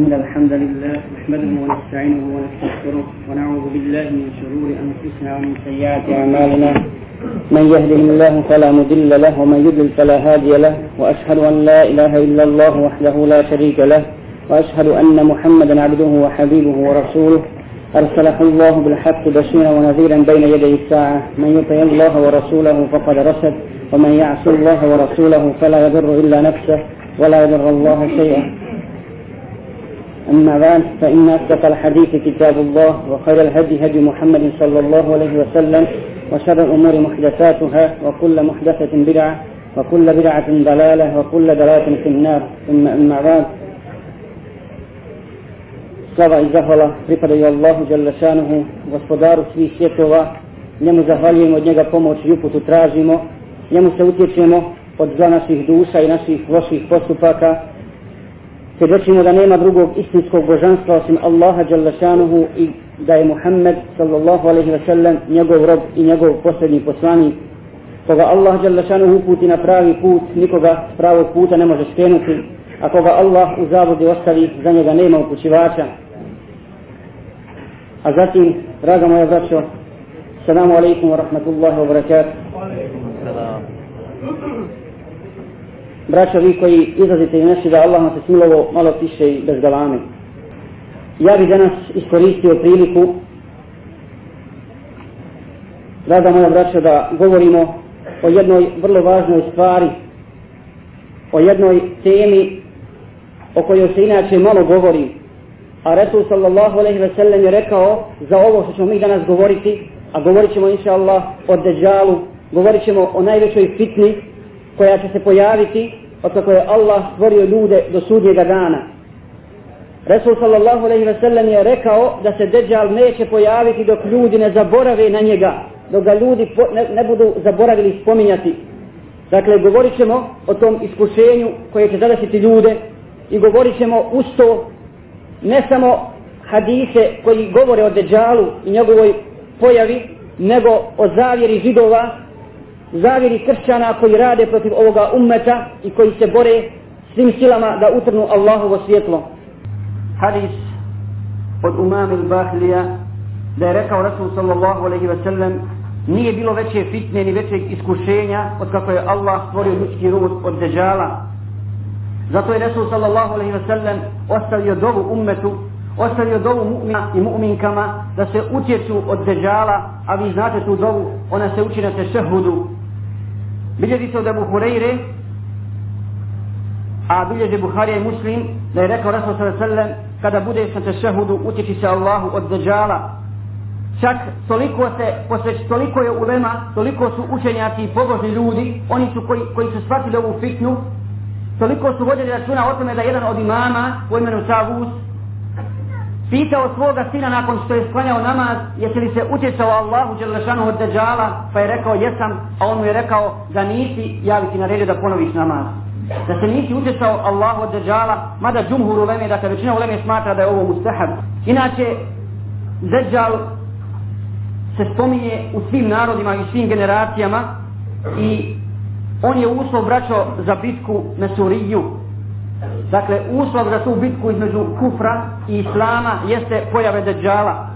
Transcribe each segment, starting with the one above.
إن الحمد لله نحمده ونستعينه ونستغفره ونعوذ بالله من شرور أنفسنا ومن سيئات أعمالنا من يهده الله فلا مضل له ومن يضلل فلا هادي له وأشهد أن لا إله إلا الله وحده لا شريك له وأشهد أن محمدا عبده وحبيبه ورسوله أرسله الله بالحق بشيرا ونذيرا بين يدي الساعة من يطع الله ورسوله فقد رشد ومن يعص الله ورسوله فلا يضر إلا نفسه ولا يضر الله شيئا أما بعد فإن أصدق الحديث كتاب الله وخير الهدي هدي محمد صلى الله عليه وسلم وشر الأمور محدثاتها وكل محدثة بدعة وكل بدعة ضلالة وكل ضلالة في النار ثم أما بعد سبع زهرة رفض الله جل شانه وصدار في شيطوة njemu zahvaljujemo, od njega pomoć i uputu tražimo, njemu se utječemo od zla naših duša i naših loših postupaka, svjedočimo da nema drugog istinskog božanstva osim Allaha Đalešanuhu i da je Muhammed sallallahu alaihi wa sallam njegov rob i njegov posljednji poslanik koga Allah Đalešanuhu uputi na pravi put nikoga s pravog puta ne može skrenuti a koga Allah u zavodi ostavi za njega nema upućivača a zatim draga moja braćo salamu alaikum wa rahmatullahi wa barakatuh alaikum wa salam braćo vi koji izlazite i nešli da Allah vam se smilovo malo tiše i bez galame. Ja bih danas iskoristio priliku Rada moja braća da govorimo o jednoj vrlo važnoj stvari, o jednoj temi o kojoj se inače malo govori. A Resul sallallahu alaihi ve sellem je rekao za ovo što ćemo mi danas govoriti, a govorit ćemo inša Allah o Dejjalu, govorit ćemo o najvećoj fitni koja će se pojaviti od kako je Allah stvorio ljude do sudnjega dana. Resul sallallahu alaihi ve sellem je rekao da se Dejjal neće pojaviti dok ljudi ne zaborave na njega, dok ga ljudi ne, ne budu zaboravili spominjati. Dakle, govorit ćemo o tom iskušenju koje će zadesiti ljude i govorit ćemo usto ne samo hadise koji govore o Dejjalu i njegovoj pojavi, nego o zavjeri židova zaviri kršćana koji rade protiv ovoga ummeta i koji se bore svim silama da utrnu Allahovo svjetlo. Hadis od umama al-Bahlija da je rekao Rasul sallallahu alaihi wa sallam nije bilo veće fitne ni većeg iskušenja od kako je Allah stvorio ljudski rod od deđala. Zato je Rasul sallallahu alaihi wa sallam ostavio dovu ummetu ostavio dovu mu'mina i mu'minkama da se utječu od deđala, a vi znate tu dovu, ona se uči na tešehudu, Bilježi se od Abu Hureyre, a bilježi Buharija i Muslim, da je rekao Rasul sallallahu sallam, kada bude sa tešehudu, utječi se Allahu od zađala. Čak toliko se, posveć toliko je ulema, toliko su učenjaci i pobožni ljudi, oni su koji, koji su shvatili ovu fitnu, toliko su vodili računa o tome da jedan od imama, u imenu Tavus, pitao svoga sina nakon što je sklanjao namaz, jesi li se utjecao Allahu Đelešanu od Dejjala, pa je rekao jesam, a on mu je rekao da nisi, ja bi ti naredio da ponoviš namaz. Da se nisi utjecao Allahu od Dejjala, mada džumhur uleme, dakle većina uleme smatra da je ovo mustahab. Inače, Dejjal se spominje u svim narodima i svim generacijama i on je uslov braćo za bitku na Suriju, Dakle, uslov za tu bitku između kufra i islama jeste pojave deđala.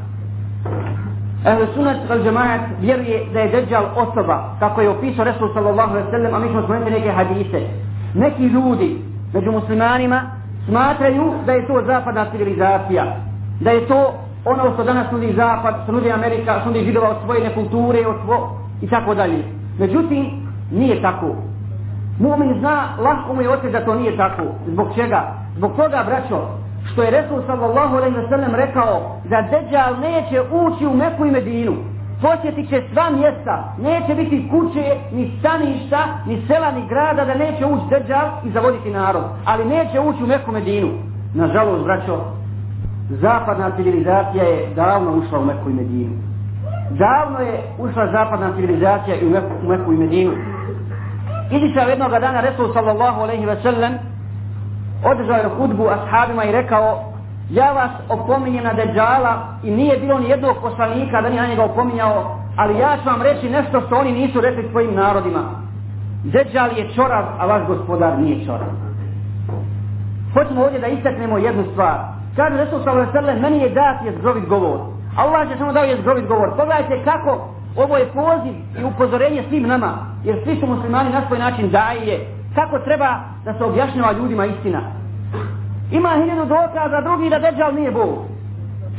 Ehle sunat al džemaat vjeruje da je deđal osoba, kako je opisao Resul sallallahu alaihi sallam, a mi ćemo spomenuti neke hadise. Neki ljudi među muslimanima smatraju da je to zapadna civilizacija, da je to ono što danas nudi zapad, što nudi Amerika, što nudi židova od svoje nekulture, od svo... i tako dalje. Međutim, nije tako. Mumin zna, lahko mu je osjeć da to nije tako. Zbog čega? Zbog toga, braćo, što je Resul sallallahu alaihi wa sallam rekao da Dejjal neće ući u Meku i Medinu. Posjetit će sva mjesta, neće biti kuće, ni staništa, ni sela, ni grada da neće ući Dejjal i zavoditi narod. Ali neće ući u Meku i Medinu. Nažalost, braćo, zapadna civilizacija je davno ušla u Meku i Medinu. Davno je ušla zapadna civilizacija i u Meku, u Meku i Medinu izišao jednog dana Resul sallallahu alaihi ve sellem održao je hudbu ashabima i rekao ja vas opominjem na deđala i nije bilo ni jednog poslanika da nije na njega opominjao ali ja ću vam reći nešto što oni nisu rekli svojim narodima deđal je čorav a vaš gospodar nije čorav hoćemo ovdje da istaknemo jednu stvar kaže Resul sallallahu alaihi ve sellem meni je dat je zgrovit govor Allah je samo dao je zgrovit govor pogledajte kako Ovo je poziv i upozorenje svim nama, jer svi su muslimani na svoj način daje. Kako treba da se objašnjava ljudima istina? Ima hiljadu dokaza, drugi da Dejjal nije Bog.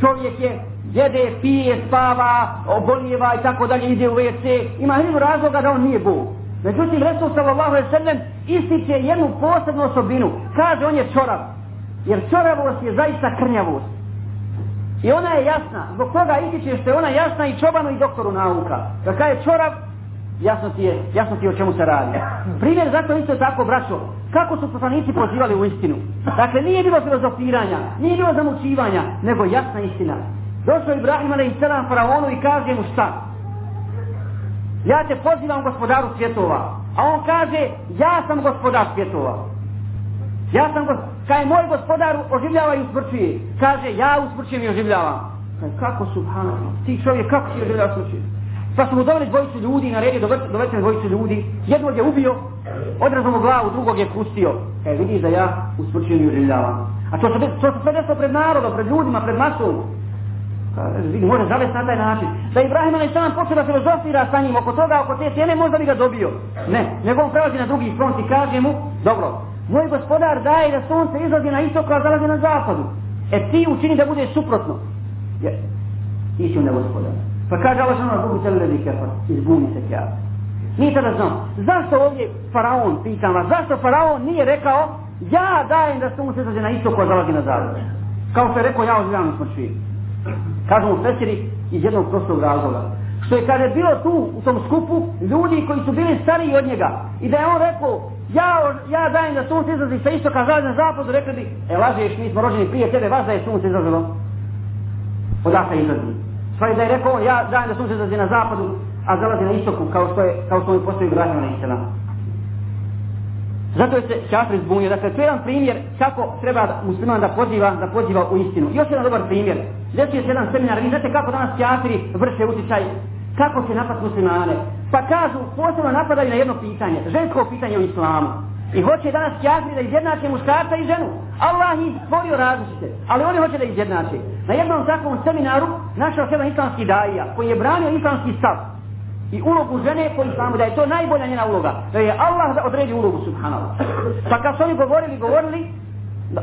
Čovjek je, jede, pije, spava, obolijeva i tako dalje, ide u WC. Ima hiljadu razloga da on nije Bog. Međutim, Resul sallallahu alaihi sallam ističe jednu posebnu osobinu. Kaže, on je čorav. Jer čoravost je zaista krnjavost. I ona je jasna. Zbog toga ističe što je ona jasna i čobanu i doktoru nauka. Kada je čorav, jasno ti je, jasno ti je o čemu se radi. Primjer zato isto je tako, braćo. Kako su poslanici pozivali u istinu? Dakle, nije bilo filozofiranja, nije bilo zamučivanja, nego jasna istina. Došao Ibrahim i selam faraonu i kaže mu šta? Ja te pozivam gospodaru svjetova. A on kaže, ja sam gospodar svjetova. Ja sam gospodar kaj moj gospodar oživljava i usmrćuje. Kaže, ja usmrćujem i oživljavam. Kaj, kako subhanallah, ti čovjek, kako si oživljava usmrćuje? Pa su mu doveli dvojicu ljudi, na redu doveli dvojicu ljudi, jednog je ubio, odrezao mu glavu, drugog je pustio. E, vidiš da ja usmrćujem i oživljavam. A to se, to se sve desilo pred narodom, pred ljudima, pred masom. Kaže, vidi, može zavest na taj način. Da Ibrahim Ali Salam počeo da filozofira sa njim oko toga, oko te sjene, možda bi ga dobio. Ne, nego on prelazi na drugi front i kaže mu, dobro, moj gospodar daje da sunce izlazi na istoku, a zalazi na zapadu. E ti učini da bude suprotno. Jer, ti si onda gospodar. Pa kaže Allah šanova, Bogu tebe ljudi kefa, izbuni se kjav. Mi tada znam, zašto ovdje faraon, pitan vas, zašto faraon nije rekao, ja dajem da sunce izlazi na istoku, a zalazi na zapadu. Kao što je rekao, ja ozivljamo smo čvi. Kažemo, fesiri iz jednog prostog razloga što je kada je bilo tu u tom skupu ljudi koji su bili stariji od njega i da je on rekao ja, ja dajem da sunce izlazi sa istoka zalazi na zapad rekli bi e lažeš mi smo rođeni prije tebe vas da je sunce izlazilo odakle izlazi stvari da je rekao ja dajem da sunce izlazi na zapadu a zalazi na istoku kao što je kao što mi postoji Ibrahim na istana zato je se šafri zbunio dakle to je jedan primjer kako treba musliman da poziva da poziva u istinu još jedan dobar primjer Desio se jedan seminar, vi znate kako danas teatri vrše utjecaj kako se napad muslimane. Pa kažu, posebno napadaju na jedno pitanje, žensko pitanje u islamu. I hoće danas kjazni da izjednače muškarca i ženu. Allah ih stvorio različite, ali oni hoće da izjednače. Na jednom takvom seminaru našao se jedan islamski daija, koji je branio islamski stav. I ulogu žene po islamu, da je to najbolja njena uloga. Da je Allah da odredi ulogu, subhanallah. Pa kad su oni govorili, govorili,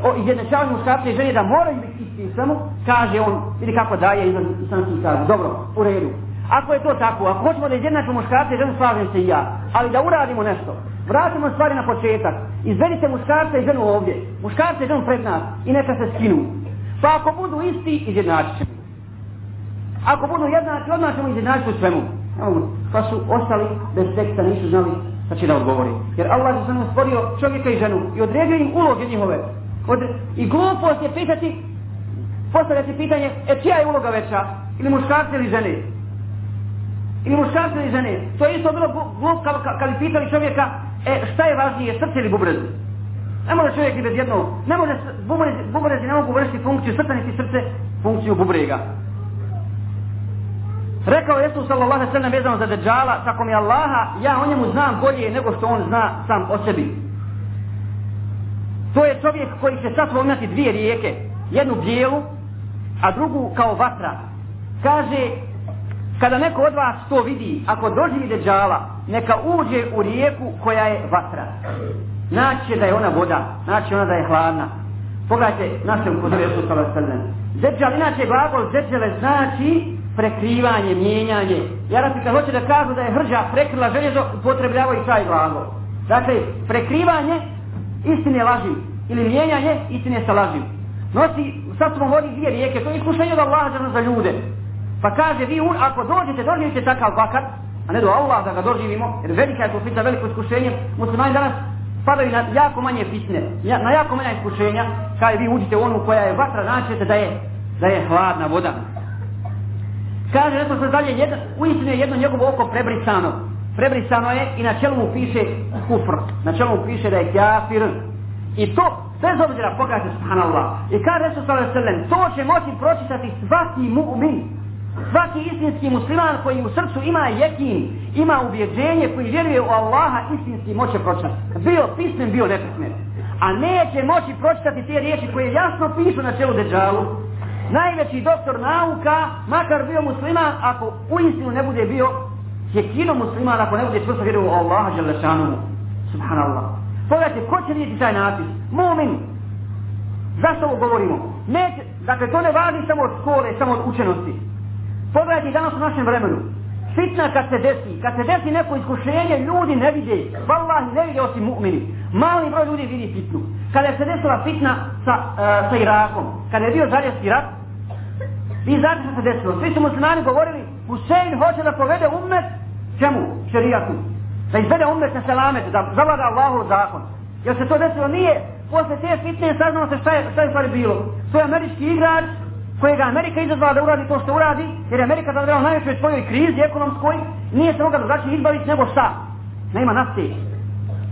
o izjednačavanju muškarca i žene da moraju biti isti samo, kaže on, vidi kako daje islamski stav. Dobro, u redu. Ako je to tako, ako hoćemo da izjednačimo muškarce i ženu, slažem se i ja. Ali da uradimo nešto, vratimo stvari na početak, izvedite muškarce i ženu ovdje, muškarce i ženu pred nas i neka se skinu. Pa ako budu isti, izjednačit ćemo. Ako budu jednaki, odmah ćemo izjednačiti u svemu. Pa su ostali bez teksta, nisu znali šta će da odgovori. Jer Allah je samo stvorio čovjeka i ženu i odredio im uloge njihove. I glupost je pitati, postavljati pitanje, e čija je uloga veća, ili muškarce ili žene i muškarca i žene. To je isto bilo glup kad ka, ka, pitali čovjeka, e, šta je važnije, srce ili bubrezu? Ne može čovjek ni bez jedno, ne može, bubrezi, bubrezi ne mogu vršiti funkciju srca, niti srce, funkciju bubrega. Rekao je Jesus sallallahu alejhi ve sellem vezano za Dejjala, tako mi Allaha, ja o njemu znam bolje nego što on zna sam o sebi. To je čovjek koji će sad imati dvije rijeke, jednu bijelu, a drugu kao vatra. Kaže, Kada neko od vas to vidi, ako doživi deđala, neka uđe u rijeku koja je vatra. Naći da je ona voda, naći ona da je hladna. Pogledajte našem kod Resul Sala Srdan. Zeđal, inače glagol zeđele znači prekrivanje, mijenjanje. Ja se hoće da kažu da je hrđa prekrila željezo, upotrebljavo i taj glagol. Dakle, prekrivanje istine laži ili mijenjanje istine sa lažim. Nosi, sad smo vodi dvije rijeke, to je iskušenje od Allaha za ljude. Pa kaže, vi un, ako dođete, dođete takav bakar, a ne do Allah da ga doživimo, jer velika je to fitna, veliko iskušenje, muslimani danas padaju na jako manje fitne, na jako manje iskušenja, kaže, vi uđite u onu koja je vatra, značete da je, da je hladna voda. Kaže, ne se dalje, jedan, je jedno njegovo oko prebrisano. Prebrisano je i na čelu mu piše kufr, na čelu mu piše da je kjafir. I to bez obzira pokaže subhanallah. I kaže Resul sallallahu alaihi sallam, to će moći pročitati svaki mu'min. Svaki istinski musliman koji u srcu ima jekin, ima ubjeđenje koji vjeruje u Allaha, istinski moće pročitati. Bio pismen, bio nepismen. A neće moći pročitati te riječi koje jasno pišu na čelu deđalu. Najveći doktor nauka, makar bio musliman, ako u istinu ne bude bio jekino musliman, ako ne bude čvrsto vjeruje u Allaha, želešanu mu. Subhanallah. Pogledajte, ko će vidjeti taj napis? Mumin. Zašto ovo govorimo? Neće, dakle, to ne važi samo od škole, samo od učenosti. Pogledajte danas u našem vremenu. Fitna kad se desi, kad se desi neko iskušenje, ljudi ne vide, vallahi ne vide osim mu'mini. Mali broj ljudi vidi fitnu. Kada je se desila fitna sa, uh, sa Irakom, kada je bio žaljeski rat, vi znate što se desilo. Svi su muslimani govorili, Husein hoće da povede umet, čemu? Šerijatu. Da izvede umet na selamet, da zavada Allahov zakon. Jer se to desilo nije, posle te fitne saznalo se šta je, šta je stvari bilo. To je američki igrač, kojega Amerika izazvala da uradi to što uradi, jer je Amerika tada vrela najvećoj svojoj krizi ekonomskoj, nije se mogla drugačije izbaviti nego šta? Nema nafte.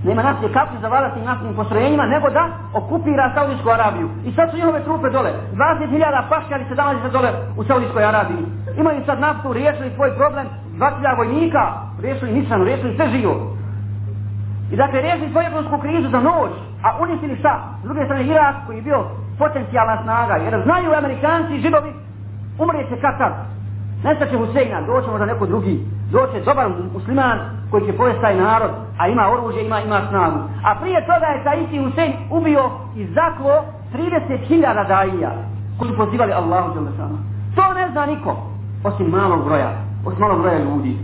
Nema nafte kako se zavadati naftnim postrojenjima, nego da okupira Saudijsku Arabiju. I sad su njihove trupe dole, 20.000 paške, ali 17.000 dole u Saudijskoj Arabiji. Imaju sad naftu, riješili svoj problem, 20.000 vojnika, riješili nisan, riješili sve živo. I dakle, rešili svoju ekonomsku krizu za noć, a uništili šta? S druge strane, Irak koji je bio potencijalna snaga, jer znaju Amerikanci i Židovi, umreće Katar. Nestaće Huseina, doće možda neko drugi, doće dobar musliman koji će povesti taj narod, a ima oružje, ima, ima snagu. A prije toga je taj isti Husein ubio i zaklo 30.000 dajija koji su pozivali Allahu Đelešanu. To ne zna niko, osim malog broja, osim malog broja ljudi.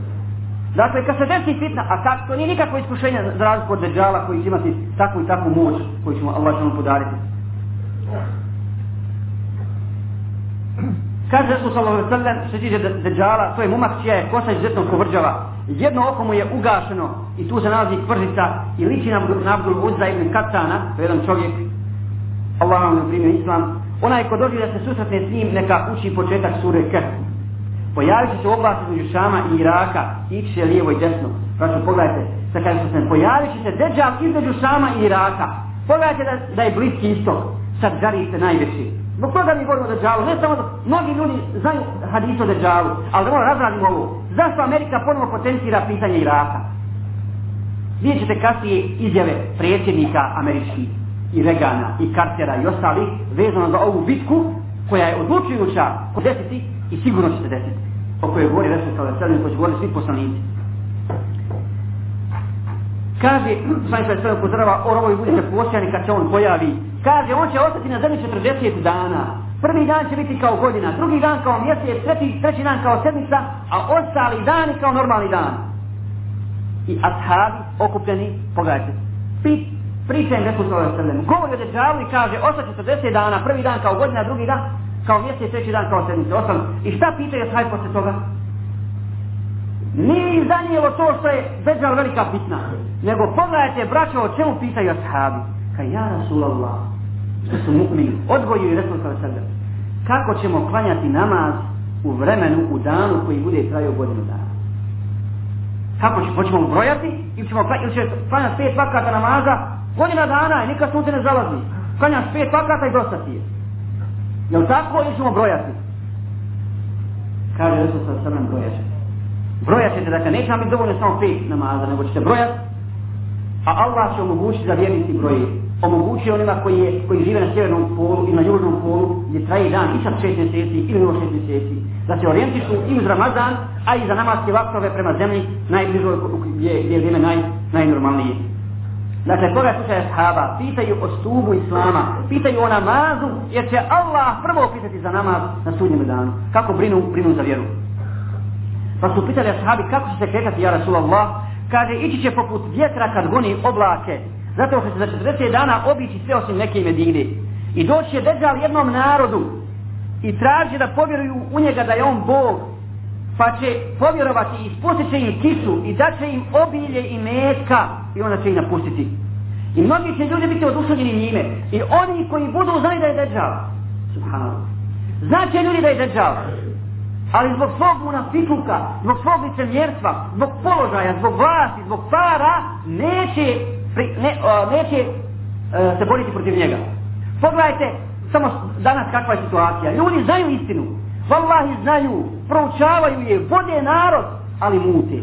Dakle, kad se desi fitna, a tako, to nije nikakvo iskušenje za razliku od držala koji će imati takvu i takvu moć koju ćemo Allah ćemo podariti. Kaže Resul Salomu Srdan, što tiže držala, to je momak čija je kosa izuzetno kovrđava. Jedno oko mu je ugašeno i tu se nalazi kvržica i liči na Abdul Uzza ibn Katana, to je jedan čovjek. Allah vam je primio islam. Onaj ko dođe da se susretne s njim, neka uči početak sure Kerhu. Pojavit će se oblast između Šama i Iraka, ići će lijevo i desno. Znači, pogledajte, sa kada su se, pojavit će se deđav između Šama i Iraka. Pogledajte da, da je bliski istok, sad gari se najveći. Zbog toga mi govorimo o deđavu, ne samo da, mnogi ljudi znaju hadis o deđavu, ali da moram razradim ovo. Zašto Amerika ponovo potencira pitanje Iraka? Vidjet ćete kasnije izjave predsjednika američkih i Regana i Kartera i ostalih vezano za ovu bitku koja je odlučujuća ko desiti i sigurno će se desiti. O kojoj govori Resul sa Veselim, koji će govoriti svi poslanici. Kaže, sami sa Veselim pozdrava, o rovoj budite posljani kad se on pojavi. Kaže, on će ostati na zemlji 40 dana. Prvi dan će biti kao godina, drugi dan kao mjesec, treći, treći dan kao sedmica, a ostali dani kao normalni dan. I ashabi okupljeni, pogledajte, pit, Priča im Resul sa Veselim, govori o dečavu i kaže, ostati 40 dana, prvi dan kao godina, drugi dan, kao mjesec, treći dan, kao sedmice, osam. I šta pita je sahaj posle toga? Nije im zanijelo to što je bezmjel velika bitna. Nego pogledajte, braćo, o čemu pitaju ashabi? Kaj ja, Rasulallah, što su mu'mini, odgoju i resno kao sebe. Kako ćemo klanjati namaz u vremenu, u danu koji bude trajio godinu dana? Kako ćemo, hoćemo brojati ili ćemo klanjati, ili će klanjati pet vakata namaza godina dana i nikad sunce ne zalazi. Klanjaš pet vakata i dosta ti je. Je li tako ili ćemo brojati? Kaže Resul sa srnem brojat ćete. Brojat ćete, dakle, neće vam biti dovoljno samo pet namaza, nego ćete brojat. A Allah će omogućiti da vjernici broje. Omogući onima koji, je, koji žive na sjevernom polu i na južnom polu, gdje traje dan i sad šest mjeseci ili nivo šest mjeseci. Da se orijentišu i uz Ramazan, a i za namaske vaktove prema zemlji, najbližoj gdje, gdje je vrijeme naj, najnormalnije. Dakle, koga slučaje shaba? Pitaju o stubu islama, pitaju o namazu, jer će Allah prvo pitati za namaz na sudnjem danu. Kako brinu, brinu za vjeru. Pa su pitali ashabi kako će se kretati, ja Rasulallah, kaže, ići će poput vjetra kad goni oblake, zato što će za 40 dana obići sve osim neke medine. I doći je Dejjal jednom narodu i traži da povjeruju u njega da je on Bog, pa će povjerovati i spustit će im kisu i dat će im obilje i metka i onda će ih napustiti. I mnogi će ljudi biti odušljeni njime i oni koji budu znali da je država. Subhanallah. Znaće ljudi da je država. Ali zbog svog munafikuka, zbog svog licemjerstva, zbog položaja, zbog vlasti, zbog para, neće, pri, ne, o, neće e, se boriti protiv njega. Pogledajte samo danas kakva je situacija. Ljudi znaju istinu. Wallahi znaju, proučavaju je, vode narod, ali mute.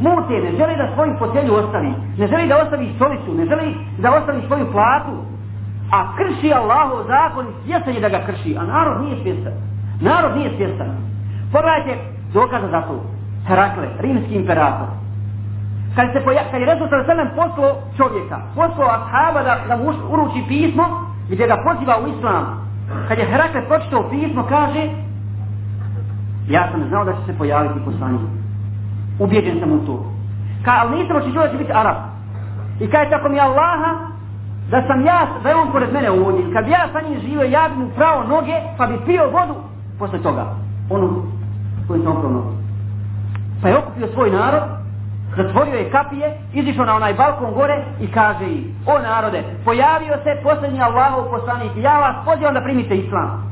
Mute, ne želi da svoju fotelju ostavi, ne želi da ostavi stolicu, ne želi da ostavi svoju platu. A krši Allahov zakon i svjestan je da ga krši, a narod nije svjestan. Narod nije svjestan. Pogledajte dokaza za to. Herakle, rimski imperator. Kad, se poja kad je Resul Sallam poslao čovjeka, poslao Ashaba da, da mu uruči pismo, gdje ga poziva u islam. Kad je Herakle pročitao pismo, kaže, Ja sam znao da će se pojaviti poslanik. Ubijeđen sam u to. Ka, ali nisam očekio da će biti Arab. I kaj tako mi Allaha, da sam ja, da je on pored mene uvodil, kad bi ja sa njim živio, ja bi mu pravo noge, pa bi pio vodu posle toga. Ono koji sam opravo noge. Pa je okupio svoj narod, zatvorio je kapije, izišao na onaj balkon gore i kaže im, o narode, pojavio se posljednji Allahov poslanik, ja vas pozivam da primite islam.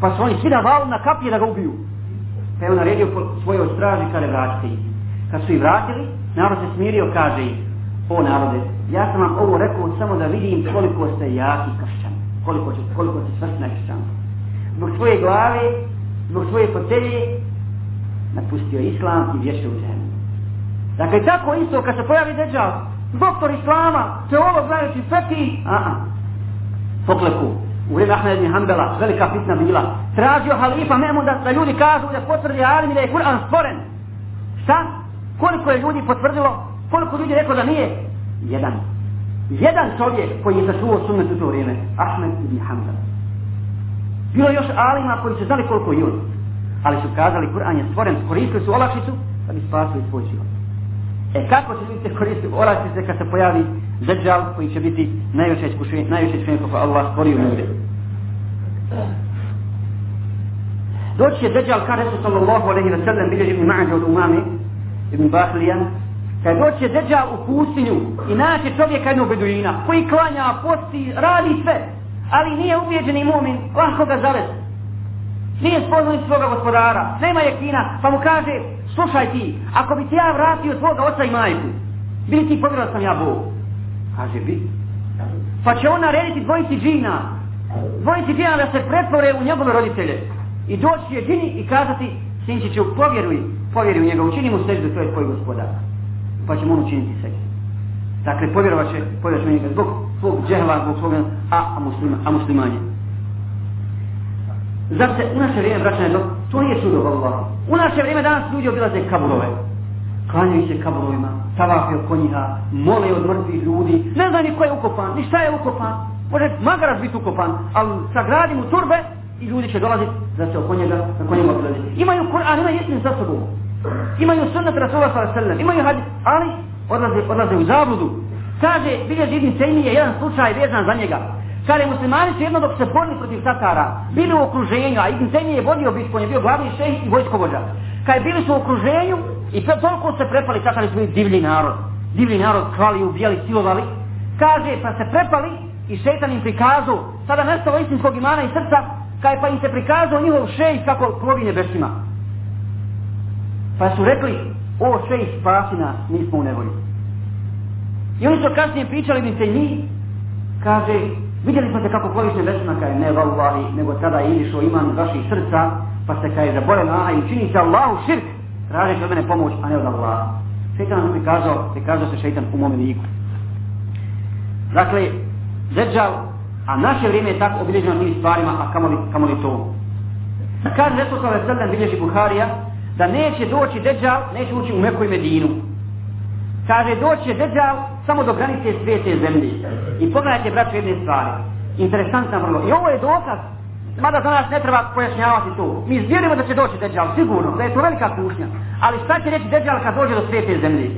Pa su oni svi na valu na kapije da ga ubiju. Pa je on naredio svoje ostraži kada vratite ih. Kad su ih vratili, narod se smirio, kaže ih. O narode, ja sam vam ovo rekao samo da vidim koliko ste jaki kršćan. Koliko, će, koliko ste svrstna kršćan. Zbog svoje glave, zbog svoje potelje, napustio islam i vješio u zemlju. Dakle, tako isto kad se pojavi deđal, doktor islama, teolog, znajući, feti, a, a, pokleku, u vrijeme Ahmed ibn Hanbala, velika fitna bila, tražio halifa memu da, da ljudi kažu da potvrdi alim da je Kur'an stvoren. Šta? Koliko je ljudi potvrdilo? Koliko ljudi rekao da nije? Jedan. Jedan čovjek koji je začuo sunnet u to vrijeme, Ahmed ibn Hanbala. Bilo još alima koji su znali koliko je ljudi, ali su kazali Kur'an je stvoren, koristili su olakšicu da bi spasili svoj život. E kako će biti koristiti? Oraći se kad se pojavi zađal koji će biti najveće iskušenje, najveće iskušenje kako Allah stvori u ljude. Doći je zađal, kada su sallallahu alaihi wa sallam, bilježi mi ma'ađa od umami, ibn Bahlija, kada doći je zađal u pustinju i naće čovjeka jednog beduina, koji klanja, posti, radi sve, ali nije ubijeđeni mumin, lahko ga zavez. Nije spoznali svoga gospodara, nema jekina, pa mu kaže, slušaj ti, ako bi ti ja vratio svoga oca i majku, bi li ti povjerao sam ja Bog? Kaže, bi. Pa će on narediti dvojici džina, dvojici džina da se pretvore u njegove roditelje. I doći je džini i kazati, sinčiću, povjeruj, povjeruj u njega, učini mu seždu, to je tvoj gospodar. Pa će mu on učiniti seždu. Dakle, povjerovat će, povjerovat će njega zbog svog džehla, zbog svog a, a, muslima, a muslimanje. Zar se u naše vrijeme vraćanje, to nije čudo, vallahu. U naše vrijeme danas ljudi obilaze kaburove. Klanjaju se kaburovima, tavafi oko njiha, mole od mrtvih ljudi. Ne zna ni ko je ukopan, ni šta je ukopan. Može magaraz biti ukopan, ali sagradi mu turbe i ljudi će dolaziti da se oko njega, na ko njega obilaze. Imaju Kur'an, imaju jesni za sobom. Imaju sunnat Rasulullah sallallahu alaihi sallam, imaju hadis, ali odlaze, odlaze u zabludu. Kaže, bilje živni sejmi je jedan slučaj vezan za njega. Kada je muslimani su jedno dok se borili protiv Tatara, bili u okruženju, a Ibn Zemlje je vodio bitku, on je bio glavni šeh i vojskovođa. Kada je bili su u okruženju i pe, toliko se prepali, Tatari su bili divni narod, divni narod, krali, ubijali, silovali, kaže, pa se prepali i šetan im prikazao, sada nestalo istinskog imana i srca, kada pa im se prikazao njihov šeh kako plovi nebesima. Pa su rekli, o šeh, spasi nas, mi smo u nevolji. I oni su kasnije pričali mi se njih, kaže, Vidjeli ste kako koliš nebesna, kaj ne vallahi, nego tada je o iman u vaših srca, pa se kaj zabore na aha i čini se Allahu širk, traži od mene pomoć, a ne od Allaha. Šeitan mi kazao, te kazao se šeitan u mom liku. Dakle, Zedžal, a naše vrijeme je tako obilježeno tim stvarima, a kamoli, kamoli to. Da kaže Resulka Veselem bilježi Buharija, da neće doći Dejjal, neće ući u Meku i Medinu. Kaže, doće Dejjal samo do granice svijete zemlje. I pogledajte, braću, jedne stvari. Interesantna vrlo. I ovo je dokaz, mada za nas ne treba pojašnjavati to. Mi vjerujemo da će doći Dejjal, sigurno, da je to velika kušnja. Ali šta će reći Dejjal kad dođe do svijete zemlje?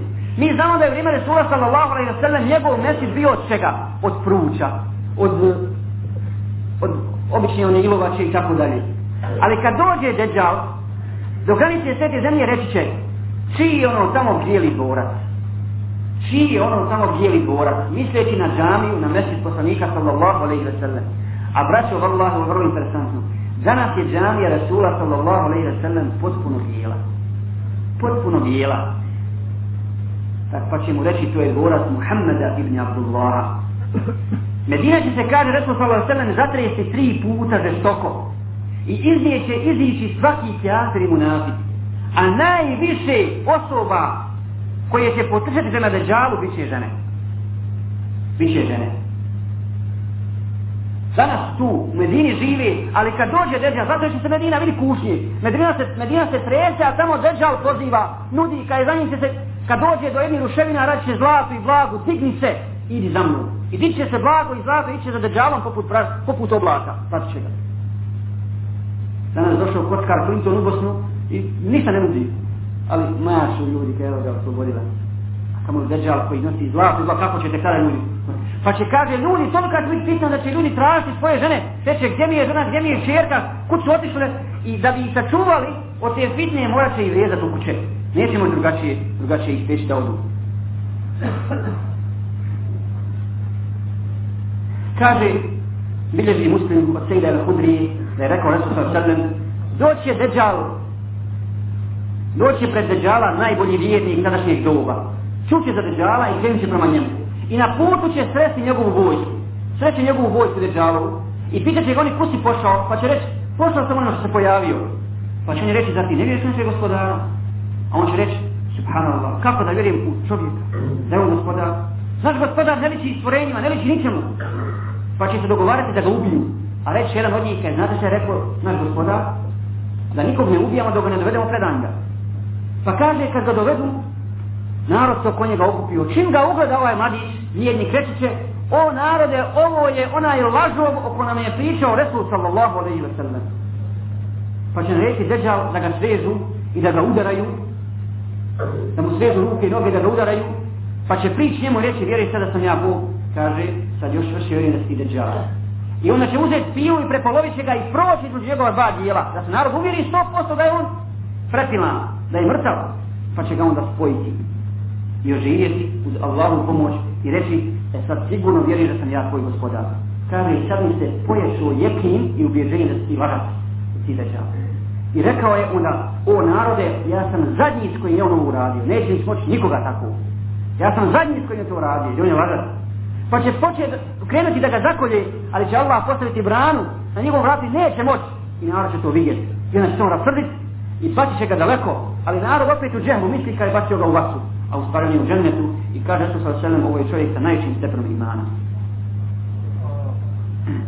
Mi znamo da je vrijeme Resula sallallahu alaihi wa sallam njegov mesin bio od čega? Od pruća, od, od obične one ilovače i tako dalje. Ali kad dođe Dejjal, do granice svijete zemlje reći će, čiji je ono tamo gdje li borac? čiji je ono samo bijeli borac, misleći na džamiju, na mesec poslanika sallallahu alaihi wa sallam. A braćo, vallahu, vrlo interesantno, za nas je džamija Rasula sallallahu alaihi wa sallam potpuno bijela. Potpuno bijela. Tak pa ćemo reći, to je borac Muhammeda ibn Abdullaha. Medina će se kaže, Rasul sallallahu alaihi wa sallam, zatresti tri puta žestoko. I iz nje će izići svaki teatr i munafit. A najviše osoba koje će potrčati žena Dejjalu, bit će žene. Bit će žene. Danas tu, u Medini živi, ali kad dođe Dejjal, zato će se Medina vidi kušnji. Medina se, Medina se treće, a tamo Dejjal poziva, nudi, kad je za njim će se, kad dođe do jedni ruševina, radiće zlato i blagu, digni se, idi za mnom. I dit će se blago i zlato, iće za Dejjalom poput, pra, poput oblaka, pati će ga. Danas došao kockar Clinton u Bosnu i ništa ne nudi ali mašu ljudi kada je ovdje oslobodila. Samo držal koji nosi zlato, zlato, kako ćete kada ljudi? Pa će kaže ljudi, samo kad biti pitan da će ljudi tražiti svoje žene, teče gdje mi je žena, gdje mi je čerka, kud su otišle i da bi ih sačuvali, od te fitne morat će i vrijezati u kuće. Nećemo drugačije, drugačije ih peći da odu. Kaže, bilježi muslim od Sejda al-Hudrije, da je rekao Resul sa Doći je Dejjal Doći pred Dejjala najbolji vjernik sadašnjeg doba. Čući za Dejjala i krenut će prema njemu. I na putu će sresti njegovu vojsku. Sreće njegovu vojsku Dejjalovu. I pita će ga oni kusi pošao, pa će reći, pošao sam ono što se pojavio. Pa će oni reći, za ti ne vjeriš neče gospodara? A on će reći, subhanallah, kako da vjerim u čovjeka, da je on gospodar? Znaš gospodar, ne liči stvorenjima, ne liči ničemu. Pa će se dogovarati da ga ubiju. A reći jedan od njih, znate što je rekao naš gospodar? Da nikog ne ubijamo dok ga ne dovedemo pred Anga. Pa kaže, kad ga dovedu, narod se oko njega okupio. Čim ga ugleda ovaj mladić, nijedni krećiće, o narode, ovo je onaj lažov oko nam je pričao Resul sallallahu alaihi wa sallam. Pa će reći Dejjal da ga svežu i da ga udaraju, da mu svežu ruke i noge da ga udaraju, pa će prič njemu reći, vjeri sada sam ja Bog, kaže, sad još vrši vjeri ovaj da si Dejjal. I onda će uzeti piju i prepolovit će ga i proći između njegova dva dijela, da se narod uvjeri 100% da je on pretilan da je mrtava, pa će ga onda spojiti i oživjeti uz Allahu pomoć i reći, e sad sigurno vjeri da sam ja tvoj gospodar. Kaže, sad mi se poješuo jekim i ubježenje da si varat, ti dađa. I rekao je onda, o narode, ja sam zadnji s kojim je ono uradio, neće mi smoći nikoga tako. Ja sam zadnji s kojim je to uradio, i on je varat. Pa će početi krenuti da ga zakolje, ali će Allah postaviti branu, na njegovom vrati neće moći. I narod će to vidjeti. I onda će se on rasrditi i patit će ga daleko Ali narod opet u džehlu misli kada je bacio ga u vasu, a u stvari u džennetu i kaže su sa selem ovo je čovjek sa najvišim stepenom imana.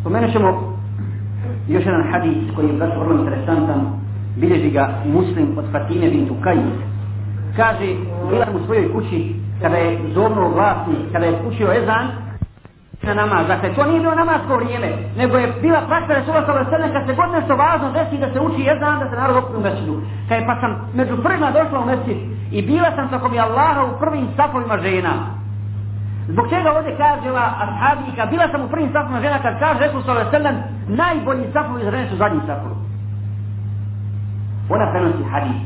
Spomenut ćemo još jedan hadis koji je vrlo vrlo interesantan, bilježi ga muslim od Fatime bin Tukaji. Kaže, bila sam u svojoj kući kada je zorno glasni, kada je učio ezan, za namaz. Dakle, to nije bilo namazko vrijeme, nego je bila praksa Resula sa Veselem kad se god nešto važno desi da se uči jezan, da se narod okupi u mesinu. Kaj pa sam među prvima došla u mesin i bila sam tako mi Allaha u prvim stafovima žena. Zbog čega ovdje kaže ova ashabika, bila sam u prvim stafovima žena kad kaže Resul sa Veselem najbolji stafovi za žene su zadnji stafovi. Ona prenosi hadis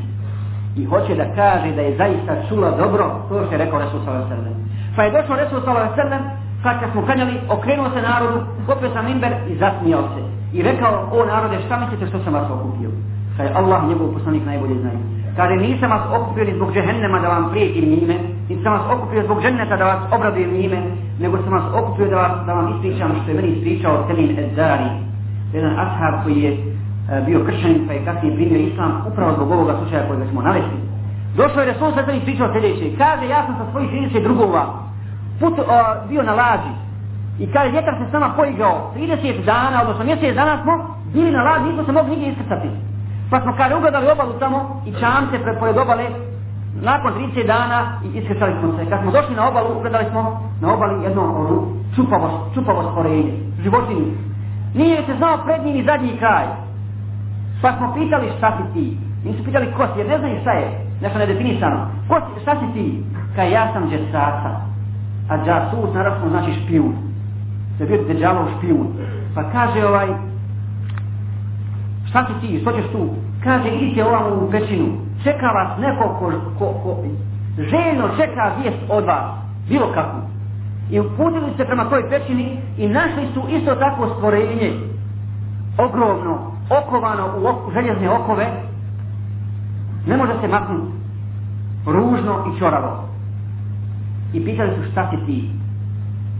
i hoće da kaže da je zaista čula dobro to što je rekao Resul sa Veselem. Pa je došao Resul sa Veselem Kad kad smo klanjali, okrenuo se narodu, popio sam imber i zasmijao se. I rekao, o narode, šta mislite što sam vas okupio? Kaj Allah, njegov poslanik, najbolje znaju. Kaže, nisam vas okupio ni zbog džehennema da vam prijetim njime, nisam vas okupio zbog dženneta da vas obradujem njime, nego sam vas okupio da, vas, da vam ispričam što je meni ispričao Selim Ezzari. Jedan ashab koji je e, bio kršen, pa je kasnije primio islam, upravo zbog ovoga slučaja koje smo navesti. Došao je Resul Sredan i pričao sljedeće. Kaže, ja sam sa svojih 30 drugova put, uh, bio na laži. I kaže, vjetar se s nama poigrao 30 dana, odnosno mjesec dana smo bili na laži, nismo se mogli nigdje iskrcati. Pa smo kaže, ugledali obalu tamo i čam se pored obale, nakon 30 dana i iskrcali smo se. Kad smo došli na obalu, ugledali smo na obali jedno ono, čupavost, čupavost porenje, životinje. Nije se znao prednji ni zadnji kraj. Pa smo pitali šta si ti. Mi su pitali ko si, jer ne znaju šta je, nešto nedefinisano. Ko si, šta si ti? Kaj ja sam džesaca. A džasus na arabskom znači špijun. Se bio deđalov špijun. Pa kaže ovaj, šta si ti, što ćeš tu? Kaže, idite ovam u većinu. Čeka vas neko ko, ko, ko željno čeka vijest od vas. Bilo kako. I uputili se prema toj pećini i našli su isto tako stvorenje ogromno, okovano u ok željezne okove, ne može se maknuti ružno i čoravo i pitali su šta si ti.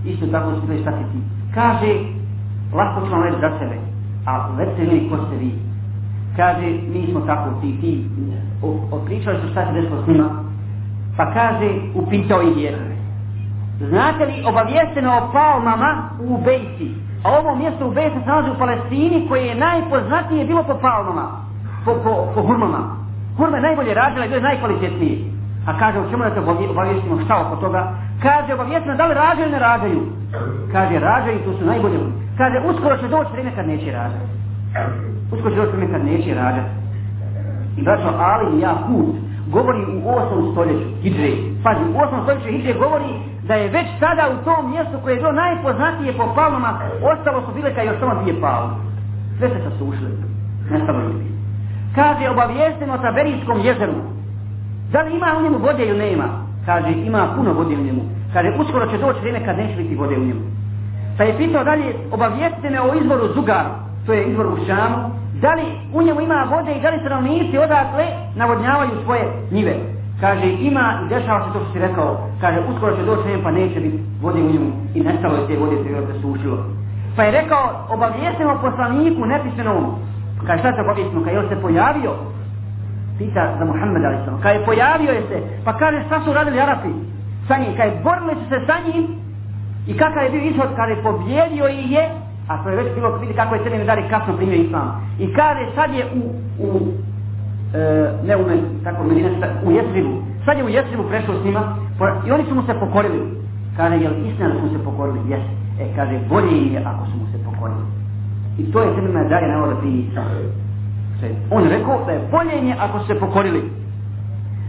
Isto tako su pitali šta si ti. Kaže, lako ću vam reći za sebe, a vete mi ko ste vi. Kaže, mi smo tako ti, ti. Otpričali su šta se desilo s njima. Pa kaže, upitao ih jedan. Znate li, obavijesteno o palmama u Bejci. A ovo mjesto u Bejci se nalazi u Palestini koje je najpoznatije bilo po palmama. Po, po, po hurmama. Hurme najbolje radila i bilo je najkvalitetnije. A pa kaže, o čemu da te obavještimo, šta oko toga? Kaže, obavještimo, da li rađaju ili ne rađaju? Kaže, rađaju, to su najbolje. Kaže, uskoro će doći vrijeme kad neće rađati. Uskoro će doći vrijeme kad neće rađati. I braćo, ali i ja put, govori u 8. stoljeću, hijdžej. Pazi, u 8. stoljeću hijdžej govori da je već sada u tom mjestu koje je bilo najpoznatije po palmama, ostalo su bile kao još samo dvije palme. Sve se sasušili, nestalo ljudi. Kaže, obavijestimo sa Berijskom jezeru, Da li ima u njemu vode ili nema? Kaže, ima puno vode u njemu. Kaže, uskoro će doći vrijeme kad neće biti vode u njemu. Pa je pitao dalje, obavijestite me o izvoru Zugar, to je izvor u Šamu, da li u njemu ima vode i da li se nam nisi odakle navodnjavaju svoje njive. Kaže, ima i dešava se to što si rekao. Kaže, uskoro će doći vrijeme pa neće biti vode u njemu. I nestalo je te vode se je sušilo. Pa je rekao, obavijestimo poslaniku nepisanom. Kaže, šta se obavijestimo? Kaže, on se pojavio pita za Muhammed a.s. Kaj pojavio je se, pa kaže šta su radili Arapi sa njim, kaj borili su se sa njim i kakav je bio ishod, kaže pobjedio i je, a to je već bilo vidi kako je Selim Dari kasno primio islam. I kaže sad je u, u e, ne u meni, tako meni nešto, u Jesrivu, sad je u Jesrivu prešao s njima i oni su mu se pokorili. Kaže, jel istina da su mu se pokorili? Jes. E, kaže, bolje je ako su mu se pokorili. I to je Selim Dari navoda primio islam. On rekao da je bolje nje ako se pokorili.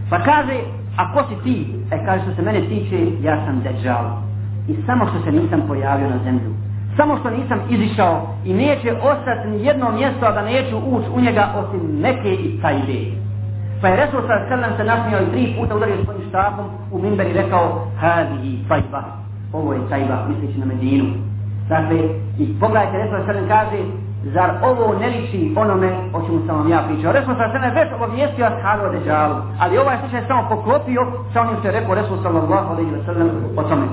Pa kaže, a ko si ti? E kaže, što se mene tiče, ja sam Dejjal. I samo što se nisam pojavio na zemlju. Samo što nisam izišao i neće ostati ni jedno mjesto da neću ući u njega osim neke i taj ideje. Pa je Resul sa Selem se nasmijao i tri puta udario svojim štapom u Mimber i rekao Hadi i Tajba, ovo je Tajba, misleći na Medinu. Dakle, i pogledajte, Resul sa Selem kaže zar ovo ne liči onome o čemu sam vam ja pričao? Resul sa sveme već obavijestio Ashabu Adeđalu, ali ovaj slučaj samo poklopio sa onim što je rekao Resul sallallahu alaihi wa sallam o tome.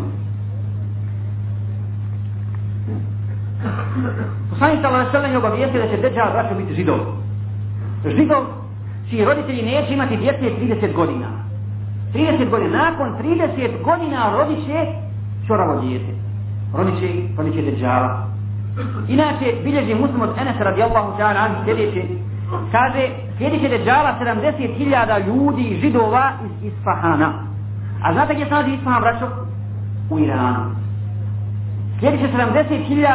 Poslani sallallahu alaihi wa obavijestio da će Adeđal vraćao biti židov. Židov čiji roditelji neće imati djece 30 godina. 30 godina, nakon 30 godina rodiće čoravo djete. Rodiće, rodiće Adeđala. Rodiće Inače, bilježi muslim od Enesa radijallahu ta'ala anhu sljedeće, kaže, sljedeće deđala 70.000 ljudi židova iz Isfahana. A znate gdje se nalazi Isfahan, braćo? U Iranu. Sljedeće 70.000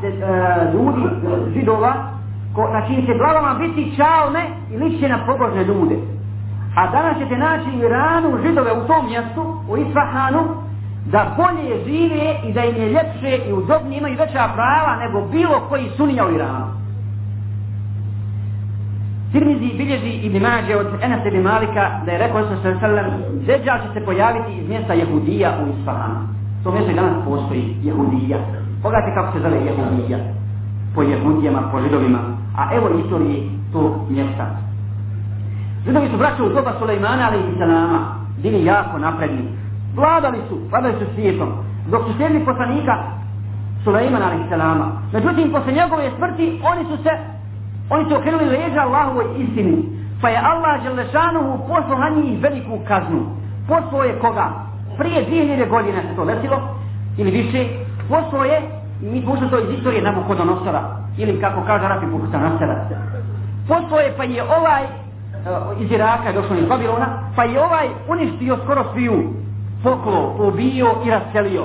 de, uh, ljudi židova, ko, na čim se glavama biti čalme i lišće na pobožne ljude. A danas ćete naći u Iranu židove u tom mjestu, u Isfahanu, da bolje žive i da im je ljepše i udobnije imaju veća prava nego bilo koji sunija u Iranu. Sirmizi bilježi Ibn Mađe od Enes Ibn Malika da je rekao sa sve sallam Zeđa će se pojaviti iz mjesta Jehudija u Isfahanu. To mjesto danas postoji, Jehudija. Pogledajte kako se zove Jehudija. Po Jehudijama, po Židovima. A evo istorije to mjesta. Židovi su braćali u doba Sulejmana, ali i Salama. Bili jako napredni. Vladali su, vladali su svijetom. Dok su sjedli poslanika Sulejmana alaih salama. Međutim, posle njegove smrti, oni su se, oni su okrenuli leđa Allahovoj istini. Pa je Allah Želešanovu poslao na njih veliku kaznu. Poslao je koga? Prije 2000 godine se to letilo, ili više, poslao je, mi pušno to iz istorije Nabukodonosora, ili kako kaže Rafi Bukodonosora. Poslao je, pa je ovaj, eh, iz Iraka je došao iz Babilona, pa je ovaj uništio skoro sviju, poklo, ubio i raselio.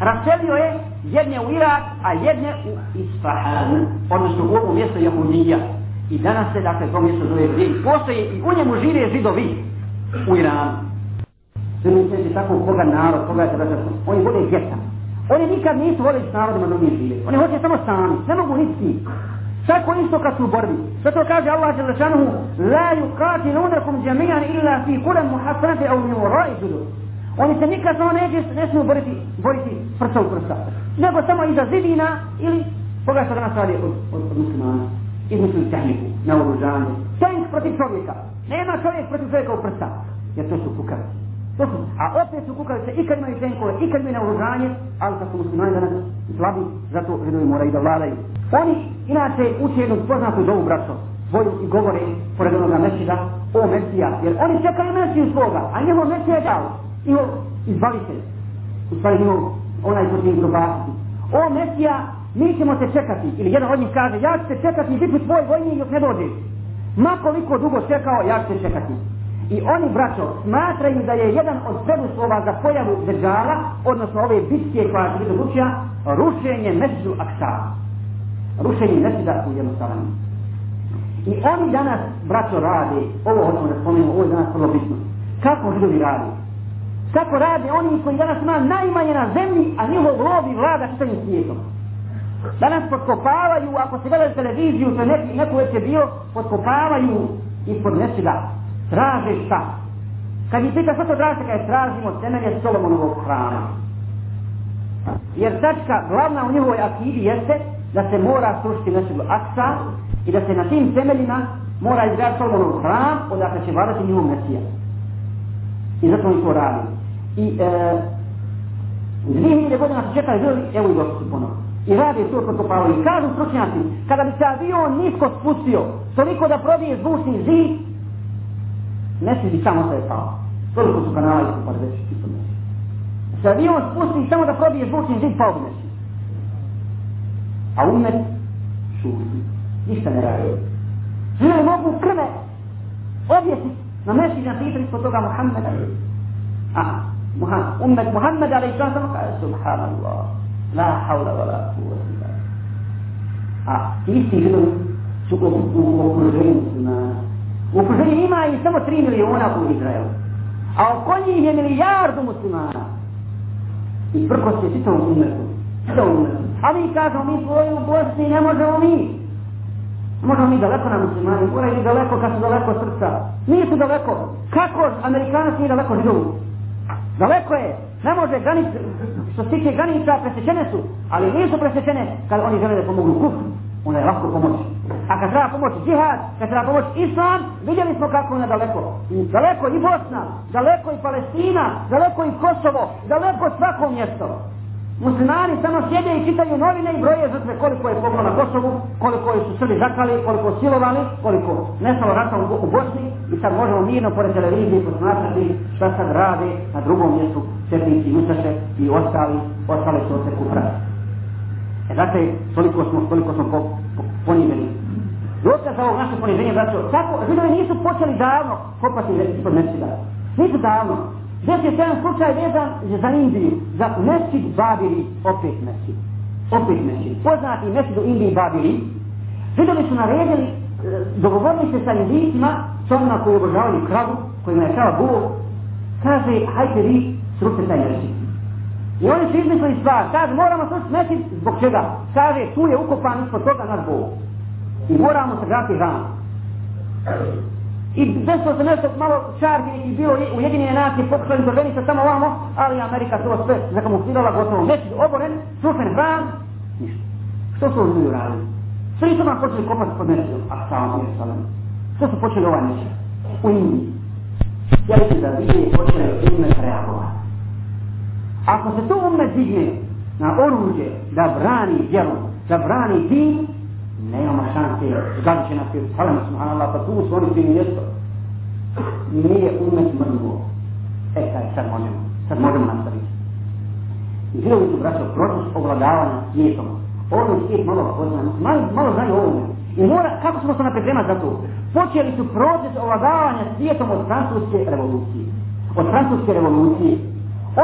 Raselio je jedne u Irak, a jedne u Isfahan, odnosno u ovo mjesto Jahudija. I danas se, dakle, to mjesto zove Rim. Postoje i u njemu žive židovi u Iranu. Zemljice je tako koga narod, koga je tada Oni vole djeta. Oni nikad nisu vole s narodima drugim žive. Oni hoće samo sami, ne mogu niti. Tako isto kad su u borbi. Zato kaže Allah je lešanuhu, la yukati lunakum jamijan illa fi kuram muhasanati au mi urai Oni se nikad samo neće, ne smiju boriti, boriti prsa u prsa. Nego samo iza zidina ili koga što danas radi od, od, od muslimana. Izmislim tehniku, na uružanje. Tenk protiv čovjeka. Nema čovjek protiv čovjeka u prsa. Jer to su kukavice. To su, a opet su kukavice i kad imaju tenkove, i kad imaju na uružanje, ali kad su muslimani danas slabi, zato židovi moraju da vladaju. Oni inače uče jednu poznatu dovu braco svoju i govore pored onoga mesida o mesija, jer oni čekaju mesiju svoga, a njemu mesija je dao imao izbavitelj. U stvari imao onaj ko će ih probaviti. O Mesija, mi ćemo te čekati. Ili jedan od njih kaže, ja ću te čekati i biti tvoj vojni dok ne dođeš. Ma koliko dugo čekao, ja ću te čekati. I oni, braćo, smatraju da je jedan od preduslova za pojavu držala, odnosno ove bitke koja će biti odlučena, rušenje Mesiju Aksa. Rušenje Mesiju Aksa u jednostavnom. I oni danas, braćo, rade, ovo hoćemo da spomenemo, ovo je danas prvo bitno. Kako židovi radi? Tako radi oni koji danas ima najmanje na zemlji, a njihov lovi vlada čitavim svijetom. Danas potkopavaju, ako se gledali televiziju, to neki, neko već je bio, potkopavaju i podnesi da traže šta. Kad mi pita što to traže, kada tražimo temelje Solomonovog hrama. Jer tačka glavna u njihovoj akidi jeste da se mora srušiti nešeg aksa i da se na tim temeljima mora izgledati Solomonov hram, odakle će vladati njihov mesija. I zato oni to radili. I e, dvije hiljade godina su čekali ljudi, evo i došli su ponovno. I radi to kako pao. I kažu stručnjaci, kada bi se avion nisko spustio, toliko da probije zvučni zid, ne si bi samo se je pao. Toliko su kanala i su pa reći čisto mesi. Se avion spusti samo da probije zvučni zid, pao bi mesi. A umet, šuti, ništa ne radi. Žele mogu krve objesiti na mesi na titri ispod toga Muhammeda. A, Ummet Muhammed alaih sallam kaže subhanallah, la hawla wa la quwwata illa A ti si gledo su u okruženju na... U okruženju ima i samo 3 miliona u Izraelu. A oko njih je milijardu muslimana. I prko se čita u umetu. Čita u A mi kažemo mi svoju u Bosni ne možemo mi. Možemo mi daleko na muslimani, moraju daleko kad su daleko srca. Nije su daleko. Kako Amerikanac nije daleko živu? Daleko je, ne može granic, što se tiče granica, presečene su, ali nisu presečene kada oni žele da pomogu kuf, ona je lahko pomoć. A kad treba pomoć džihad, kad treba pomoć islam, vidjeli smo kako je daleko. I daleko i Bosna, daleko i Palestina, daleko i Kosovo, daleko svako mjesto. Muslimani samo sjede i čitaju novine i broje žrtve koliko je poklo na Kosovu, koliko je su Srbi zakali, koliko silovali, koliko nestalo rata u Bosni, i sad možemo mirno pored televizije posmatrati šta sad rade na drugom mjestu četnici Ustaše i ostali, ostale su se kuprati. E zato je toliko smo, toliko smo po, po, poniženi. Dosta za ovog naše poniženje, braćo, tako, židovi nisu počeli davno kopati ispod Mesida. Nisu davno. Desi se jedan slučaj vezan za Indiju, za Mesid Babili, opet Mesid. Opet Mesid. Poznati Mesid u Indiji Babili. Židovi su naredili, e, dogovorili se sa Indijicima čovna koji obožavaju kravu, koji je šala Bog, kaže, hajte vi, srušte taj mešćin. I oni su izmislili stvar, kaže, moramo srušiti mešćin, zbog čega? Kaže, tu je ukopan ispod toga naš Bog. I moramo se graditi žan. I desilo se nešto malo čarbi i bilo u jedinine nacije pokušali zorveni sa samo ovamo, ali Amerika to sve zakamuflirala gotovo. Mešćin oboren, srušen hran, ništa. Što su oni uradili? Svi su nam počeli kopati pod mešćinom, a sam je salim. Sve su počeli ovaj neće. U njih. Ja vidim da vidim i počeli ime preagova. Ako se to ume digne na oruđe da brani djelom, da brani din, ne ima šanse da li će nas jer salam subhanallah, pa tu su oni svi mjesto. Nije umet mrdvo. E, kaj, sad možemo. Sad možemo nastaviti. Živovi su, braćo, proces ovladavanja svijetom. Ovo je svijet malo poznan, malo, malo znaju ovome. I mora, kako smo se na pripremati za to? počeli su proces ovladavanja svijetom od francuske revolucije. Od francuske revolucije.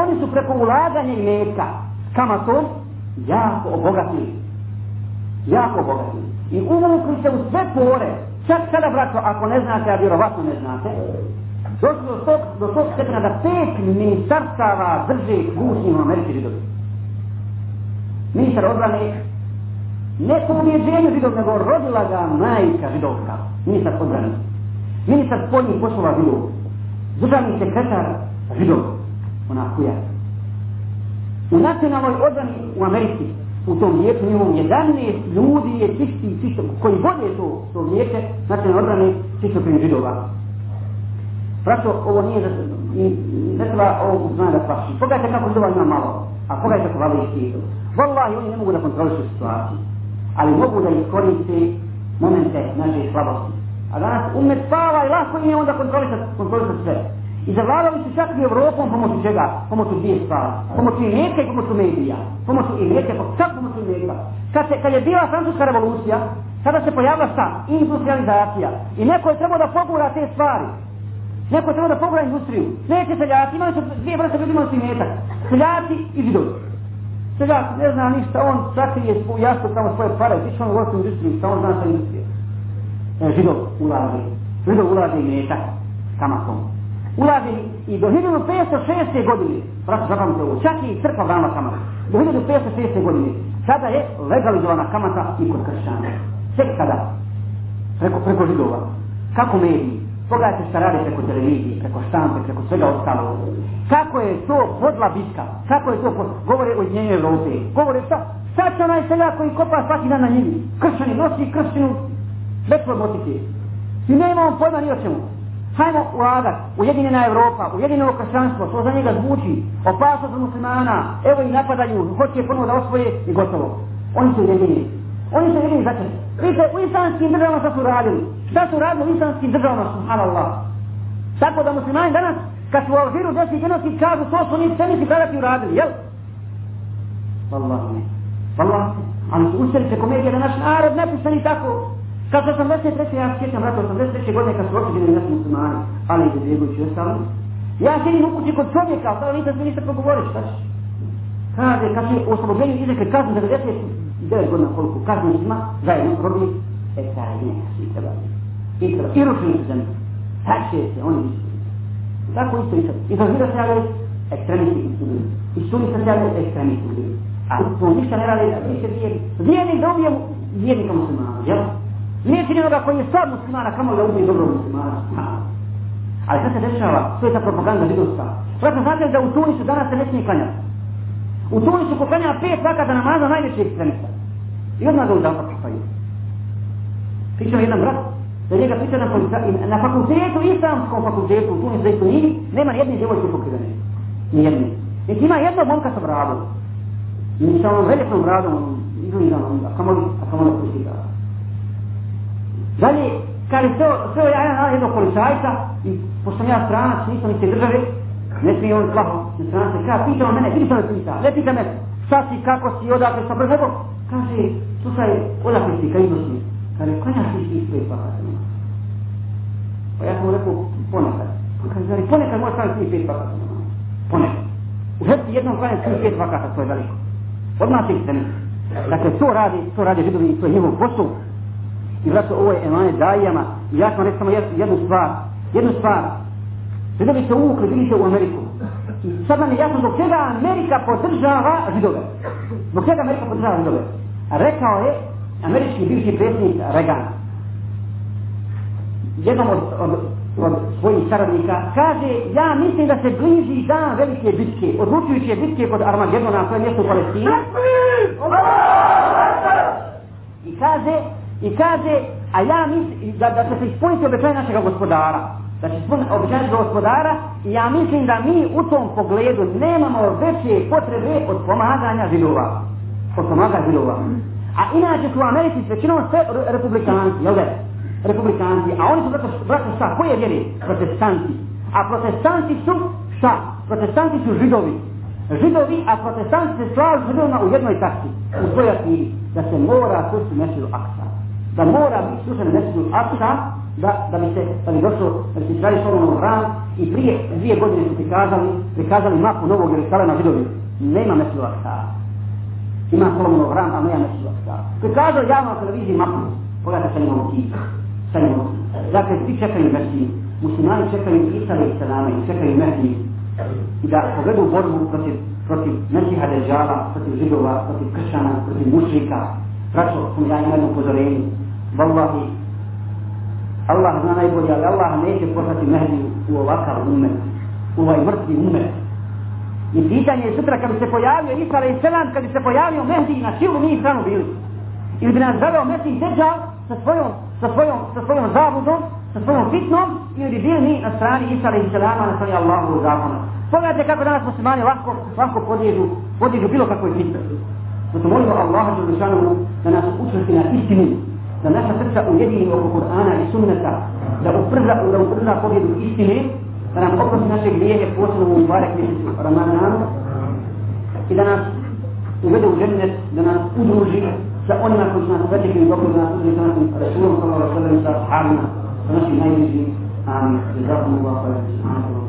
Oni su preko ulaganja i metka kamatom jako obogatili. Jako obogatili. I uvukli se u sve pore. Čak sada, braćo, ako ne znate, a vjerovatno ne znate, došli do tog, do tog stepena da pet ministarstava drže gušnjim u Americi židovi. Ministar odbrane, ne po ubjeđenju židov, nego rodila ga majka židovka ministar obrani, ministar spoljnih poslova bilo, državni sekretar bilo, ona kuja. U nacionalnoj obrani u Americi, u tom vijeku imamo jedanje ljudi je čisti i čisto, koji vode to, to vijeke, nacionalne obrane, čisto prije židova. Prato, ovo nije, ne treba ovo uznanje da paši. Pogajte kako židova ima malo, a pogajte kako vali štijedu. Wallahi, oni ne mogu da kontrolišu situaciju, ali mogu da iskoriste momente naše slabosti. A danas umet spava i lako im je onda kontrolisati kontrolisat sve. I zavladali su čak i Evropom pomoću čega? Pomoću dvije stvari. Pomoću imeke i pomoću medija. Pomoću imeke, pa čak pomoću imeka. Kad, se, kad je bila francuska revolucija, sada se pojavila šta? Industrializacija. I neko je trebao da pogura te stvari. Neko je trebao da pogura industriju. Neće seljaci, imali su dvije vrste ljudi, imali su imetak. Seljaci i židovi. Seljak ne zna ništa, on sakrije svoj jasno samo svoje pare, ti će on u industriju, samo zna sa industrije. E, židov ulaže, židov ulaže i meta kamakom. Ulaže i do 1506. godine, prašu zapamte ovo, čak i crkva vama kamak, do 1506. godine, sada je legalizovana kamata i kod kršćana. Sve kada, preko, preko židova, kako mediji, Pogledajte šta radi preko televizije, preko štante, preko svega ostalo. Kako je to podla bitka? Kako je to podla? Govore o njenoj lopi. Govore šta? Sad će onaj seljak koji kopa svaki dan na njivi. Kršćani nosi kršćinu. Sve tvoj motiti. I ne imamo pojma ni o čemu. Hajmo ulagat, ujedinjena Evropa, ujedinjeno kršćanstvo, to za njega zvuči. Opasnost muslimana, evo i napadaju, hoće ponovo da osvoje i gotovo. Oni su ujedinjeni. Oni su ujedinjeni začeli. Vidite, u islamskim državama šta su radili? Šta su radili u islamskim državama, subhanallah? Tako da muslimani danas, kad su u Alžiru desi genoci, kažu to su nisi sami si kadati uradili, jel? Wallah ne. Wallah ne. Ali su ustali se komedije da naš narod ne pustali tako. Kad sam vrste treće, ja sjećam vrata, sam vrste treće godine kad su osobili nas muslimani, ali i bezbjegujući ostalo. Ja sjedim u kući kod čovjeka, ali nisam se ništa progovorio, šta ćeš? Kaže, kad se oslobodjenju izreke kaznu 90 9 godina koliko kaznu ima, zajedno probili, e taj ne, svi treba I treba, i rušili su zemlju. Tad će se oni ispuniti. Tako isto i sad. I to zira se rade, ekstremisti i studiju. I studiju se rade, ekstremisti i studiju. A to ništa ne rade, svi se vijeni. Vijeni da ubijemo vijenika muslimana, jel? Vijeni onoga koji je sad muslimana, kamo da ubije dobro muslimana. Ali sad se dešava, to je ta propaganda židovska. Vratno, znate da u Tunisu danas se ne smije klanjati. U tuni su kuklanja pet vakata namaza najvećeg stranica. I odmah ga uzdao kako stoji. Pričao jedan brat, da njega pita na, polica, na fakultetu, islamskom fakultetu, u tuni za istu njih, nema jedne djevojke pokrivene. Nijedne. Jer ima jedna momka sa bradom. I sa ovom velikom bradom, izgleda nam onda, kamo li, a kamo li pusti ga. Dalje, kada je sve, sve ja jedan policajca, i pošto ja stranac, nisam iz te države, Ne smije on plaho, ne sram znači, se, kada pita on mene, vidi što me pita, ne pita me, šta si, kako si, odakle, sa brzo, kaže, slušaj, odakle si, kaj došli, kaže, kaj ja si ti sve pa kaže, pa ja sam mu rekao, ponekad, kaže, zari, ponekad moja sam ti sve pa kaže, ponekad, u hrti jednom kvalim sve pet vakata, to je veliko, odmah se istanim, dakle, to radi, to radi židovi, to je njegov posao, i zato ovo je emanet dajama, ja sam rekao samo jednu stvar, jednu stvar, I da bi se uvukli više u Ameriku. I sad nam je jasno zbog čega Amerika podržava židove. Zbog čega Amerika podržava židove. Rekao je američki bivši predsjednik Reagan. Jednom od, od, od svojih saradnika kaže ja mislim da se bliži dan velike bitke, odlučujuće bitke kod Armagedona, to je mjesto u Palestini. I kaže, i kaže, a ja mislim da, da se ispojite obećaje našeg gospodara. Znači, općenje gospodara i ja mislim da mi u tom pogledu nemamo veće potrebe od pomaganja židova. Od pomaganja židova. A inače su u Americi svećinom sve republikanci, jel da? Republikanci. A oni su zato što šta? Koje vjeri? Protestanti. A protestanti su šta? Protestanti su židovi. Židovi, a protestanti se slažu židovima u jednoj tašti. U svojoj knjigi. Da se mora sušiti mešilu aksa. Da mora biti sušiti mešilu aksa da, da bi se da bi došlo da bi se Solomonov ram i prije dvije godine su prikazali prikazali mapu Novog Jerusalema židovi nema mesilu aksa ima Solomonov ram a nema mesilu aksa prikazali javno na televiziji mapu pogledajte sa njegovom kijih sa njegovom dakle svi čekaju mesi muslimani čekaju isale i saname i čekaju mesi i da pogledu borbu protiv protiv Mesiha Dejava, protiv Židova, protiv Kršana, protiv Mušrika. Praćo sam ja imam upozorenje. Wallahi, Allah zna najbolje, ali Allah neće poslati mehdi u ovakav umet, u ovaj mrtvi umet. I pitanje je sutra kad bi se pojavio Isra i Selam, kad bi se pojavio mehdi na čilu mi stranu bili. Ili bi nas zaveo mesin teđal sa svojom, sa, svojom, sa svojom zabudom, sa svojom fitnom, ili bi bili mi na strani Isra i Selama na strani Allahovu zakonu. Pogledajte kako danas muslimani lako, lako podijedu, podijedu bilo kakvoj fitnosti. Zato molimo Allaha da nas učesti na istinu, dan srca seksa ujadi Kur'ana i li sunnata da uprza u ulla pobjedu istine da nam oprosti naše grijehe posljedno u mubarak di situ i da nas uvede u da nas ujadi jannat dan uduji سألنا كنا نفتك من قبلنا لسنة رسول الله صلى الله عليه sallam صحابنا فنسي ما يجي آمين جزاكم الله خيرا سبحانه